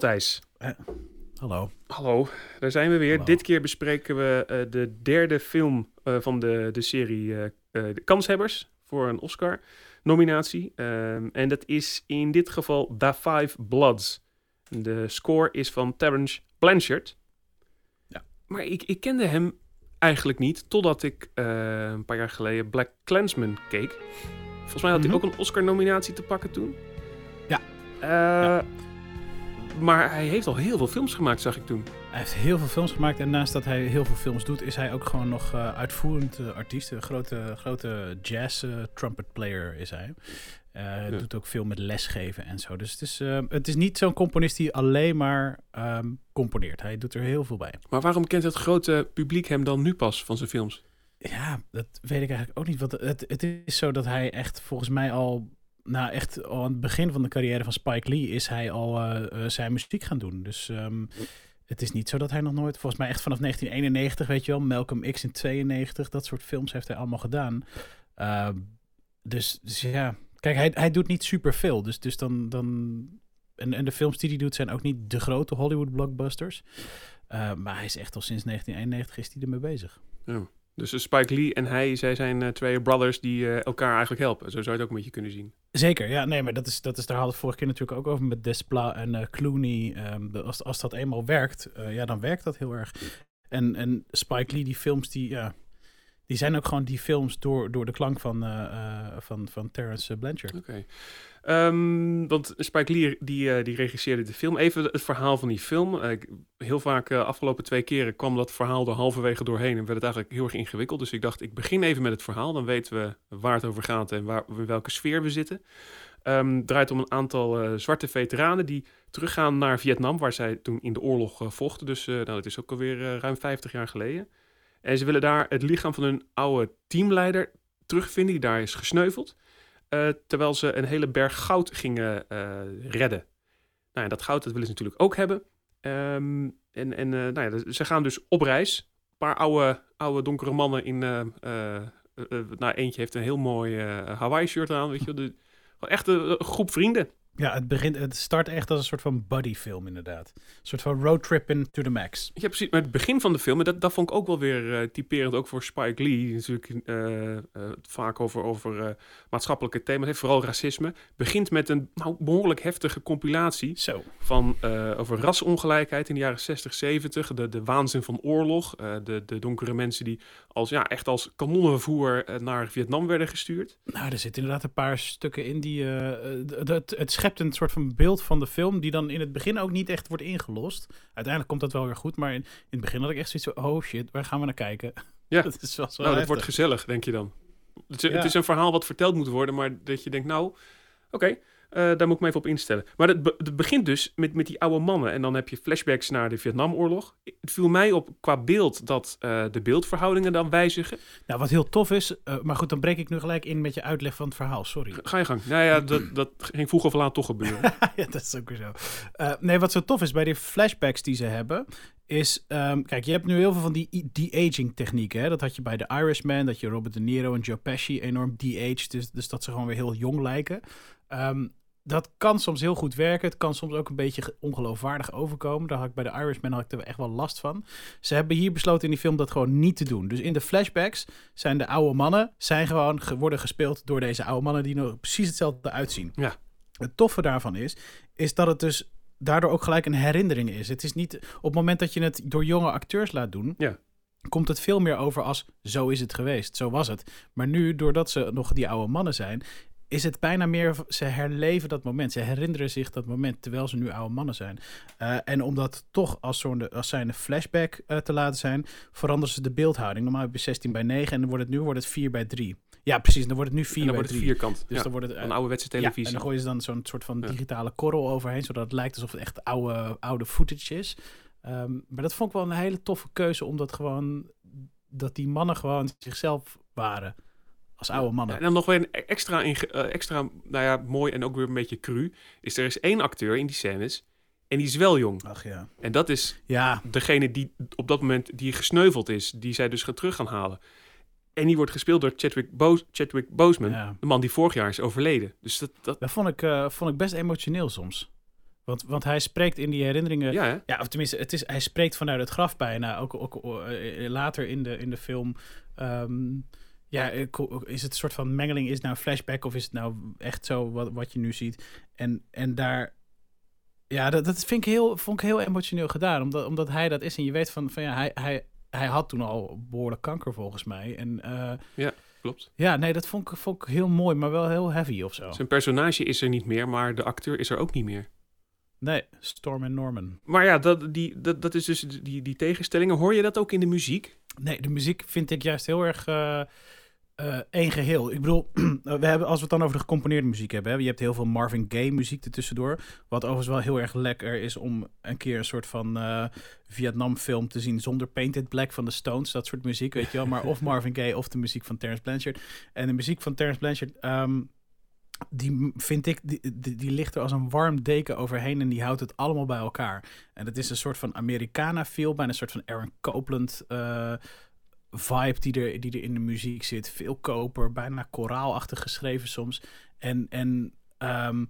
Matthijs. Hallo. Hallo, daar zijn we weer. Hallo. Dit keer bespreken we eh, de derde film eh, van de, de serie eh, eh, De Kanshebbers voor een Oscar-nominatie. Ehm, en dat is in dit geval The Five Bloods. De score is van Terence Blanchard. Ja. Maar ik, ik kende hem eigenlijk niet, totdat ik eh, een paar jaar geleden Black Klansman keek. Volgens mij had hij Mhm. ook een Oscar-nominatie te pakken toen. Ja. Eh, Ja. Maar hij heeft al heel veel films gemaakt, zag ik toen. Hij heeft heel veel films gemaakt en naast dat hij heel veel films doet, is hij ook gewoon nog eh, uitvoerend eh, artiest. Een grote, grote jazz eh, trumpet player is hij. Ja. Doet ook veel met lesgeven en zo. Dus het is, het is niet zo'n componist die alleen maar ehm, componeert. Hij doet er heel veel bij. Maar waarom kent het grote publiek hem dan nu pas van zijn films? Ja, dat weet ik eigenlijk ook niet. Want het, het is zo dat hij echt volgens mij al... Nou, echt al aan het begin van de carrière van Spike Lee is hij al eh, eh, zijn muziek gaan doen. Dus ehm, het is niet zo dat hij nog nooit... Volgens mij echt vanaf 1991, weet je wel. Malcolm X in 92, dat soort films heeft hij allemaal gedaan. Ehm, dus, dus ja, kijk, hij, hij doet niet superveel. Dus, dus dan... dan en, en de films die hij doet zijn ook niet de grote Hollywood blockbusters. Eh, maar hij is echt al sinds 1991 is hij ermee bezig. Ja. Dus eh, Spike Lee en hij, zij zijn eh, twee brothers die eh, elkaar eigenlijk helpen. Zo zou je het ook een beetje kunnen zien. Zeker, ja, nee, maar dat is, dat is, daar hadden we vorige keer natuurlijk ook over met Despla en Clooney. Ehm, als, als dat eenmaal werkt, ja, dan werkt dat heel erg. En, en Spike Lee, die films, die, ja, die zijn ook gewoon die films door, door de klank van, eh, eh, van, van Terrence Blanchard. Oké. Ehm, want Spike Lee die, eh, die regisseerde de film. Even het verhaal van die film. Eh, heel vaak uh, afgelopen twee keren kwam dat verhaal er halverwege doorheen en werd het eigenlijk heel erg ingewikkeld. Dus ik dacht, ik begin even met het verhaal. Dan weten we waar het over gaat en waar, in welke sfeer we zitten. Het draait om een aantal eh, zwarte veteranen die teruggaan naar Vietnam, waar zij toen in de oorlog eh, vochten. Dus eh, nou, dat is ook alweer eh, ruim 50 jaar geleden. En ze willen daar het lichaam van hun oude teamleider terugvinden, die daar is gesneuveld. Uh, terwijl ze een hele berg goud gingen uh, redden. Nou ja, dat goud dat willen ze natuurlijk ook hebben. Um, en en uh, nou ja, ze gaan dus op reis. Een paar oude, oude donkere mannen in... Nou, eentje heeft een heel mooi Hawaii-shirt aan, weet je wel. Echt een groep vrienden. Ja, het, begint, het start echt als een soort van buddy-film, inderdaad. Een soort van roadtripping to the max. Ja, precies. Maar het begin van de film, en dat, dat vond ik ook wel weer uh, typerend, ook voor Spike Lee, natuurlijk uh, uh, vaak over, over maatschappelijke thema's heeft, vooral racisme, begint met een nou, behoorlijk heftige compilatie Zo. van over rasongelijkheid in de jaren 60, 70, de, de waanzin van oorlog, de, de donkere mensen die als, ja, echt als kanonnenvoer naar Vietnam werden gestuurd. Nou, er zitten inderdaad een paar stukken in die... eh, het, het schept een soort van beeld van de film die dan in het begin ook niet echt wordt ingelost. Uiteindelijk komt dat wel weer goed, maar in, in het begin had ik echt zoiets van, oh shit, waar gaan we naar kijken? Ja, dat is wel zo nou, dat wordt gezellig, denk je dan. Het is, Ja. het is een verhaal wat verteld moet worden, maar dat je denkt, nou, oké, eh, daar moet ik me even op instellen. Maar het, be- het begint dus met, met die oude mannen. En dan heb je flashbacks naar de Vietnamoorlog. Het viel mij op qua beeld dat eh, de beeldverhoudingen dan wijzigen. Nou, wat heel tof is, eh, maar goed, dan breek ik nu gelijk in met je uitleg van het verhaal, sorry. Ga je gang. Nou ja, dat, dat ging vroeg of laat toch gebeuren. ja, dat is ook weer zo. Eh, nee, wat zo tof is bij die flashbacks die ze hebben, is... ehm, kijk, je hebt nu heel veel van die de-aging technieken. Hè? Dat had je bij The Irishman, dat je Robert De Niro en Joe Pesci enorm de-aged. Dus, dus dat ze gewoon weer heel jong lijken. Ehm, dat kan soms heel goed werken. Het kan soms ook een beetje ge- ongeloofwaardig overkomen. Daar had ik bij de Irishman had ik er echt wel last van. Ze hebben hier besloten in die film dat gewoon niet te doen. Dus in de flashbacks zijn de oude mannen... zijn gewoon ge- worden gespeeld door deze oude mannen... die er precies hetzelfde uitzien. Ja. Het toffe daarvan is... is dat het dus daardoor ook gelijk een herinnering is. Het is niet... op het moment dat je het door jonge acteurs laat doen... Ja. komt het veel meer over als... zo is het geweest, zo was het. Maar nu, doordat ze nog die oude mannen zijn is het bijna meer, ze herleven dat moment. Ze herinneren zich dat moment terwijl ze nu oude mannen zijn. Uh, en om dat toch als, zo'n, als zijnde flashback uh, te laten zijn, veranderen ze de beeldhouding. Normaal heb je 16 bij 9 en dan wordt het nu wordt het 4 bij 3. Ja, precies. Dan wordt het nu 4 en dan bij wordt het 3. vierkant. Dus ja, dan wordt het een ouderwetse televisie. Ja, en dan gooien ze dan zo'n soort van Ja. digitale korrel overheen, zodat het lijkt alsof het echt oude, oude footage is. Um, maar dat vond ik wel een hele toffe keuze, omdat gewoon dat die mannen gewoon zichzelf waren. Als oude mannen. Ja, en dan nog weer een e- extra, eh, extra nou ja, mooi en ook weer een beetje cru. Is er is één acteur in die scènes en die is wel jong. Ach ja. En dat is Ja, degene die op dat moment die gesneuveld is, die zij dus gaan terug gaan halen. En die wordt gespeeld door Chadwick, Bo Chadwick Boseman, ja. de man die vorig jaar is overleden. Dus dat, dat Dat vond ik, eh, vond ik best emotioneel soms. Want, want hij spreekt in die herinneringen. Ja, hè? Ja, of tenminste, het is, hij spreekt vanuit het graf bijna. Ook, ook eh, later in de, in de film. ehm, ja, eh, is het een soort van mengeling? Is het nou flashback of is het nou echt zo wat, wat je nu ziet? En, en daar. Ja, dat, dat vind ik heel, vond ik heel emotioneel gedaan. Omdat, omdat hij dat is. En je weet van, van ja, hij, hij, hij had toen al behoorlijk kanker volgens mij. En eh, Klopt. ja, nee, dat vond ik, vond ik heel mooi, maar wel heel heavy of zo. Zijn personage is er niet meer, maar de acteur is er ook niet meer. Nee, Storm en Norman. Maar ja, dat, die, dat, dat is dus die, die tegenstellingen. Hoor je dat ook in de muziek? Nee, de muziek vind ik juist heel erg eh eh, één geheel. Ik bedoel, we hebben, als we het dan over de gecomponeerde muziek hebben, hè, je hebt heel veel Marvin Gaye muziek ertussendoor. Wat overigens wel heel erg lekker is om een keer een soort van eh Vietnam film te zien zonder Painted Black van de Stones, dat soort muziek, weet je wel. Maar of Marvin Gaye of de muziek van Terence Blanchard. En de muziek van Terence Blanchard, ehm, die vind ik, die, die, die ligt er als een warm deken overheen en die houdt het allemaal bij elkaar. En het is een soort van Americana feel, bijna een soort van Aaron Copland eh, vibe die er, die er in de muziek zit. Veel koper, bijna koraalachtig geschreven soms. En, en ehm,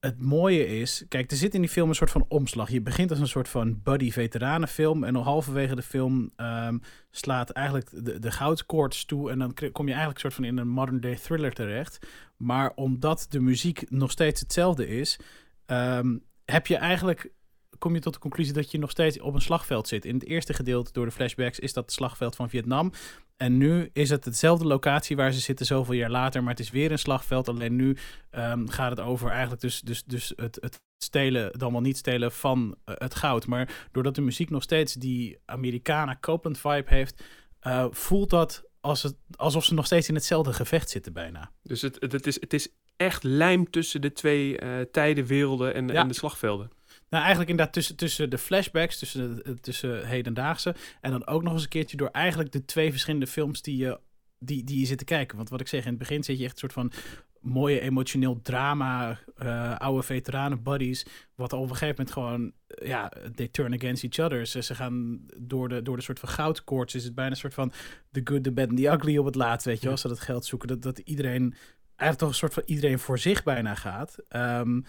het mooie is, kijk, er zit in die film een soort van omslag. Je begint als een soort van buddy veteranenfilm en al halverwege de film ehm, slaat eigenlijk de, de goudkoorts toe en dan kom je eigenlijk soort van in een modern day thriller terecht. Maar omdat de muziek nog steeds hetzelfde is, ehm, heb je eigenlijk kom je tot de conclusie dat je nog steeds op een slagveld zit. In het eerste gedeelte door de flashbacks is dat het slagveld van Vietnam. En nu is het hetzelfde locatie waar ze zitten zoveel jaar later, maar het is weer een slagveld. Alleen nu ehm, gaat het over eigenlijk dus, dus, dus het, het stelen, dan wel niet stelen van eh, het goud. Maar doordat de muziek nog steeds die Americana Copeland vibe heeft, eh, voelt dat als het, alsof ze nog steeds in hetzelfde gevecht zitten bijna. Dus het, het, het, is, het is echt lijm tussen de twee eh, tijden, werelden en, Ja. en de slagvelden. Nou, eigenlijk inderdaad tussen, tussen de flashbacks, tussen, de, tussen hedendaagse. En dan ook nog eens een keertje door eigenlijk de twee verschillende films die je, die, die je zit te kijken. Want wat ik zeg, in het begin zit je echt een soort van mooie emotioneel drama, eh, oude veteranen buddies. Wat op een gegeven moment gewoon, eh, ja, they turn against each other. Ze, ze gaan door de, door de soort van goudkoorts. Is het bijna een soort van the good, the bad and the ugly op het laatst, weet je wel. Als ze dat geld zoeken, dat, dat iedereen, eigenlijk toch een soort van iedereen voor zich bijna gaat. Ehm,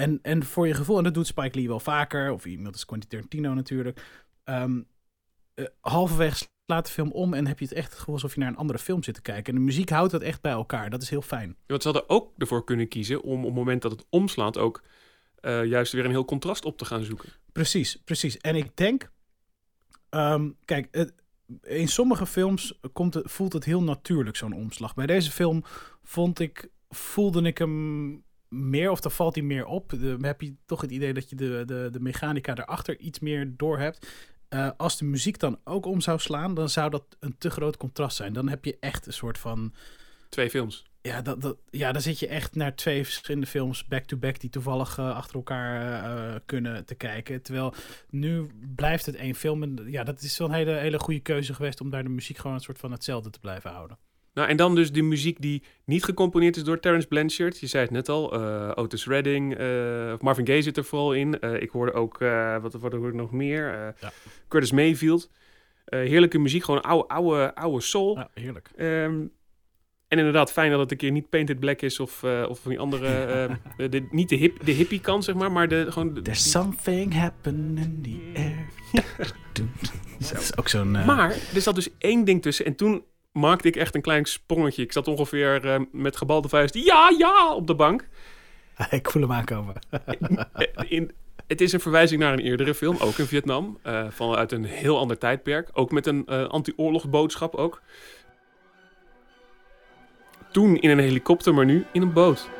en, en voor je gevoel, en dat doet Spike Lee wel vaker, of iemand als Quentin Tarantino natuurlijk. eh, halverwege slaat de film om en heb je het echt gevoel alsof je naar een andere film zit te kijken. En de muziek houdt dat echt bij elkaar. Dat is heel fijn. Ja, want ze hadden ook ervoor kunnen kiezen om op het moment dat het omslaat ook eh, juist weer een heel contrast op te gaan zoeken. Precies, precies. En ik denk, ehm, kijk, het, in sommige films komt het, voelt het heel natuurlijk, zo'n omslag. Bij deze film vond ik, voelde ik hem meer, of dan valt hij meer op. De, heb je toch het idee dat je de, de, de mechanica daarachter iets meer door hebt. Eh, als de muziek dan ook om zou slaan, dan zou dat een te groot contrast zijn. Dan heb je echt een soort van Twee films. ja, dat, dat, ja, dan zit je echt naar twee verschillende films back-to-back die toevallig eh, achter elkaar eh, kunnen te kijken. Terwijl nu blijft het één film. En ja, dat is wel een hele, hele goede keuze geweest om daar de muziek gewoon een soort van hetzelfde te blijven houden. Nou, en dan dus de muziek die niet gecomponeerd is door Terence Blanchard. Je zei het net al, eh, Otis Redding, eh, of Marvin Gaye zit er vooral in. Eh, ik hoorde ook, eh, wat, wat hoorde ik nog meer? Eh, Ja. Curtis Mayfield. Eh, heerlijke muziek, gewoon oude, oude, oude soul. Ja, heerlijk. Ehm, en inderdaad, fijn dat het een keer niet Painted Black is of, eh, of van die andere... de, niet de, hip, de hippie kant, zeg maar, maar de, gewoon... de- There's something happening in the air. dat is ook zo'n... Maar er zat dus één ding tussen. En toen maakte ik echt een klein sprongetje. Ik zat ongeveer eh, met gebalde vuist. Ja, ja, op de bank. ik voel hem aankomen. In, het is een verwijzing naar een eerdere film, ook in Vietnam. eh vanuit een heel ander tijdperk. Ook met een eh, anti-oorlogsboodschap ook. Toen in een helikopter, maar nu in een boot.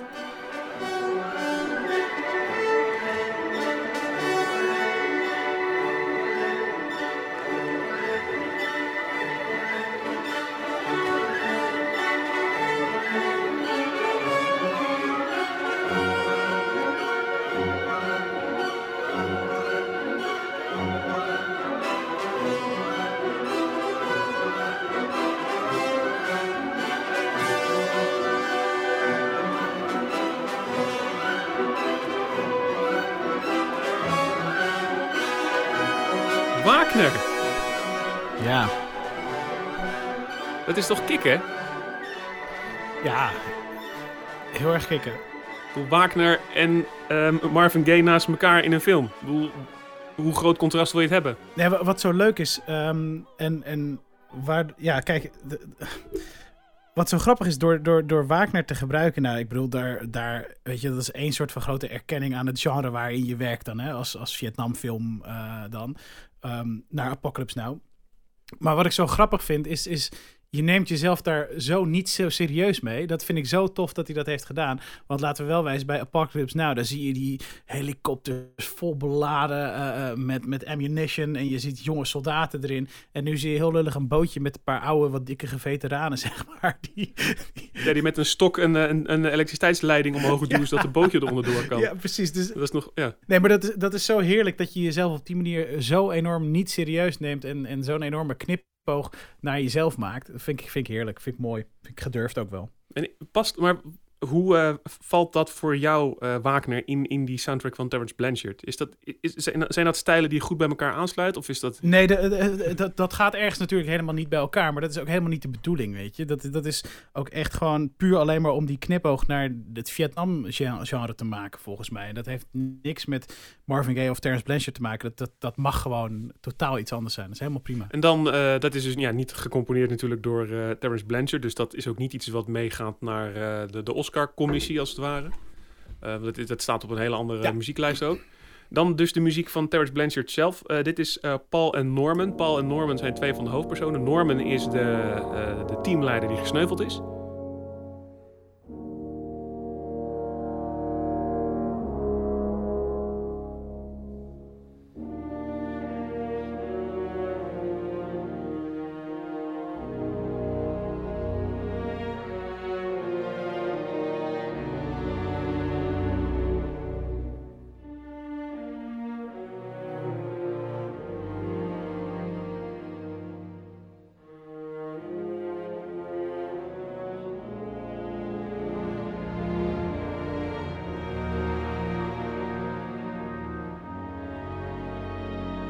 Wagner, Ja, dat is toch kicken? ja. Heel erg kicken. Bedoel, Wagner en ehm, Marvin Gaye naast elkaar in een film. Hoe, hoe groot contrast wil je het hebben? Nee, wat zo leuk is, ehm, en, en waar, ja, kijk, wat zo grappig is, door, door, door Wagner te gebruiken, nou, ik bedoel, daar, daar, weet je, dat is één soort van grote erkenning aan het genre waarin je werkt dan, hè, als, als Vietnamfilm uh, dan, um, naar Apocalypse Now. Maar wat ik zo grappig vind, is, is je neemt jezelf daar zo niet zo serieus mee. Dat vind ik zo tof dat hij dat heeft gedaan. Want laten we wel wijzen, bij Apocalypse Now, daar zie je die helikopters vol beladen uh, met, met ammunition. En je ziet jonge soldaten erin. En nu zie je heel lullig een bootje met een paar oude, wat dikke veteranen, zeg maar. Die, Ja, die met een stok een, een, een elektriciteitsleiding omhoog duwen, ja. zodat de bootje eronder door kan. Ja, precies. Dus, dat is nog, ja. Nee, maar dat is, dat is zo heerlijk dat je jezelf op die manier zo enorm niet serieus neemt. En, en zo'n enorme knip naar jezelf maakt. Dat vind ik, vind ik heerlijk, vind ik mooi. Vind ik gedurfd ook wel. En past, maar hoe uh, valt dat voor jou, uh, Wagner, in, in die soundtrack van Terence Blanchard? Is dat, is, zijn dat stijlen die goed bij elkaar aansluiten? Of is dat... Nee, de, de, dat, dat gaat ergens natuurlijk helemaal niet bij elkaar. Maar dat is ook helemaal niet de bedoeling, weet je. Dat, dat is ook echt gewoon puur alleen maar om die knipoog naar het Vietnam-genre te maken, volgens mij. Dat heeft niks met Marvin Gaye of Terence Blanchard te maken. Dat, dat, dat mag gewoon totaal iets anders zijn. Dat is helemaal prima. En dan, uh, dat is dus ja, niet gecomponeerd natuurlijk door Terence Blanchard. Dus dat is ook niet iets wat meegaat naar de, de Oscar Oscar-commissie, als het ware. Uh, dat, dat, staat op een hele andere ja. muzieklijst ook. Dan dus de muziek van Terence Blanchard zelf. Uh, dit is uh, Paul en Norman. Paul en Norman zijn twee van de hoofdpersonen. Norman is de, de teamleider die gesneuveld is.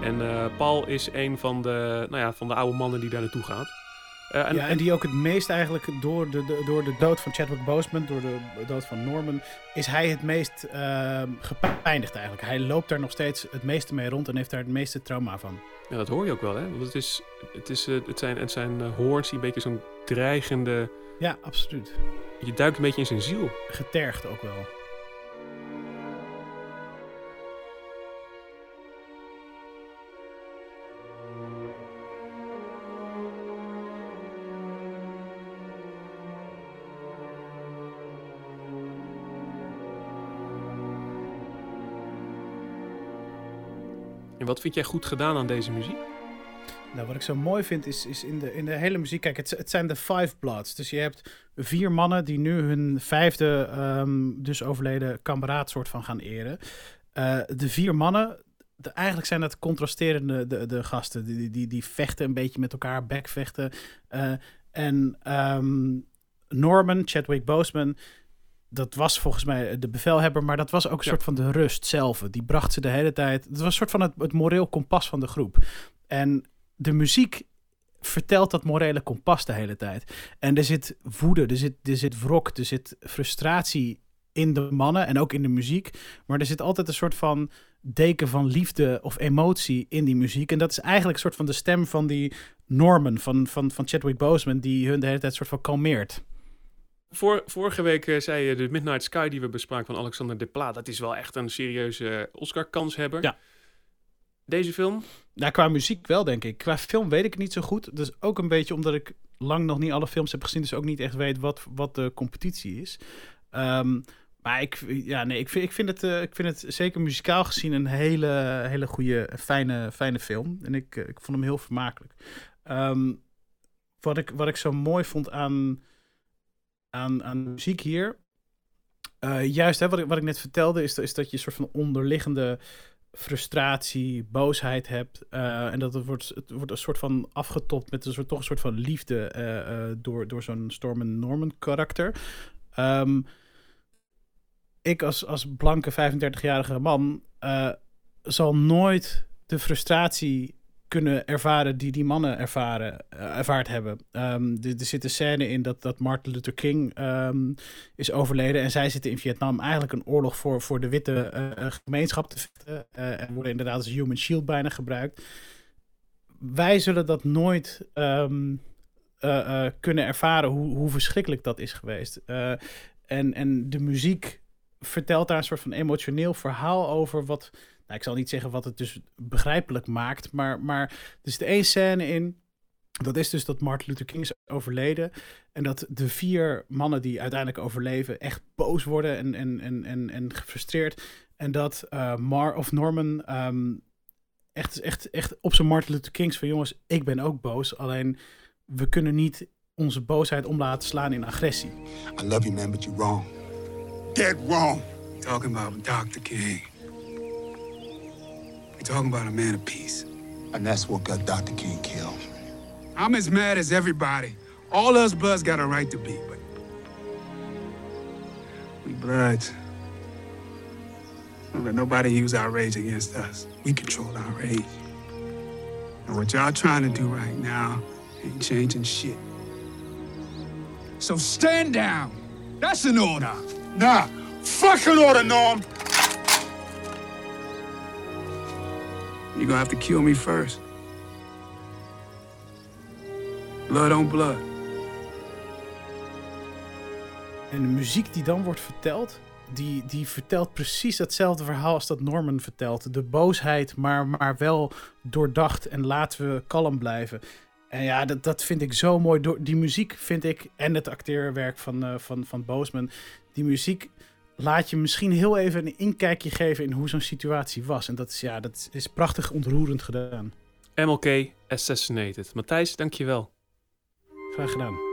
En uh, Paul is een van de, nou ja, van de oude mannen die daar naartoe gaat. Uh, en, ja, en die ook het meest eigenlijk door de, de, door de dood van Chadwick Boseman, door de dood van Norman, is hij het meest uh, gepijnigd eigenlijk. Hij loopt daar nog steeds het meeste mee rond en heeft daar het meeste trauma van. Ja, dat hoor je ook wel, hè? Want het, is, het, is, uh, het zijn, het zijn hoorns die een beetje zo'n dreigende... Ja, absoluut. Je duikt een beetje in zijn ziel. Getergd ook wel. En wat vind jij goed gedaan aan deze muziek? Nou, wat ik zo mooi vind is, is in, de, in de hele muziek. Kijk, het, het zijn de Five Bloods. Dus je hebt vier mannen die nu hun vijfde, um, dus overleden kameraad soort van gaan eren. Uh, de vier mannen, eigenlijk zijn dat contrasterende de, de gasten. Die, die, die vechten een beetje met elkaar, backvechten. Uh, en um, Norman, Chadwick Boseman, dat was volgens mij de bevelhebber, maar dat was ook een ja. soort van de rust zelf. Die bracht ze de hele tijd. Het was een soort van het, het moreel kompas van de groep. En de muziek vertelt dat morele kompas de hele tijd. En er zit woede, er zit, er zit wrok, er zit frustratie in de mannen en ook in de muziek. Maar er zit altijd een soort van deken van liefde of emotie in die muziek. En dat is eigenlijk een soort van de stem van die Norman, van, van, van Chadwick Boseman, die hun de hele tijd soort van kalmeert. Voor, vorige week uh, zei je de Midnight Sky die we bespraken van Alexander Desplat. Dat is wel echt een serieuze Oscar-kanshebber. Ja. Deze film? Nou, qua muziek wel, denk ik. Qua film weet ik het niet zo goed. Dus ook een beetje omdat ik lang nog niet alle films heb gezien. Dus ook niet echt weet wat, wat de competitie is. Um, maar ik, ja, nee, ik, vind, ik, vind het, uh, ik vind het zeker muzikaal gezien een hele, hele goede, fijne, fijne film. En ik, uh, ik vond hem heel vermakelijk. Um, wat, ik, wat ik zo mooi vond aan aan, aan muziek hier. Uh, juist, hè, wat, ik, wat ik net vertelde, is, is dat je een soort van onderliggende frustratie, boosheid hebt. Uh, en dat het wordt, het wordt een soort van afgetopt met een soort, toch een soort van liefde uh, door, door zo'n Storm Norman karakter. Um, ik als, als blanke 35-jarige man zal nooit de frustratie kunnen ervaren die die mannen ervaren, uh, ervaard hebben. Um, er, zit een scène in dat, dat Martin Luther King um, is overleden en zij zitten in Vietnam eigenlijk een oorlog voor, voor de witte uh, gemeenschap te vechten en worden inderdaad als human shield bijna gebruikt. Wij zullen dat nooit um, kunnen ervaren hoe, hoe verschrikkelijk dat is geweest. en, en de muziek vertelt daar een soort van emotioneel verhaal over wat nou, ik zal niet zeggen wat het dus begrijpelijk maakt, maar, maar er zit één scène in. Dat is dus dat Martin Luther King is overleden. En dat de vier mannen die uiteindelijk overleven echt boos worden en, en, en, en, en gefrustreerd. En dat uh, Mar of Norman um, echt, echt, echt op zijn Martin Luther Kings van jongens, ik ben ook boos. Alleen we kunnen niet onze boosheid om laten slaan in agressie. I love you man, but you're wrong. Dead wrong. Talking about Dr. King. We're talking about a man of peace. And that's what got Dr. King killed. I'm as mad as everybody. All us Bloods got a right to be, but we Bloods. Don't let nobody use our rage against us. We control our rage. And what y'all trying to do right now ain't changing shit. So stand down. That's an order. Nah, fucking order, Norm. You're gonna have to kill me first. Blood on blood. En de muziek die dan wordt verteld, die, die vertelt precies hetzelfde verhaal als dat Norman vertelt. De boosheid, maar, maar wel doordacht en laten we kalm blijven. En ja, dat, dat vind ik zo mooi. Die muziek vind ik, en het acteerwerk van, uh, van, van Boosman, die muziek laat je misschien heel even een inkijkje geven in hoe zo'n situatie was. En dat is, ja, dat is prachtig ontroerend gedaan. MLK Assassinated. Matthijs, dankjewel. Graag gedaan.